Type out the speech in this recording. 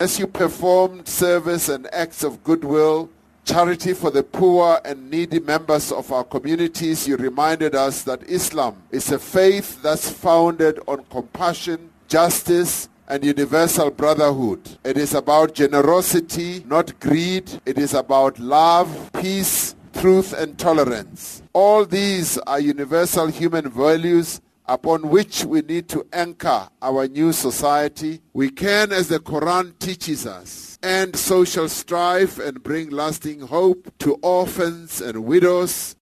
As you performed service and acts of goodwill, charity for the poor and needy members of our communities, you reminded us that Islam is a faith that's founded on compassion, justice, and universal brotherhood. It is about generosity, not greed. It is about love, peace, truth, and tolerance. All these are universal human values upon which we need to anchor our new society. We can, as the Quran teaches us, end social strife and bring lasting hope to orphans and widows,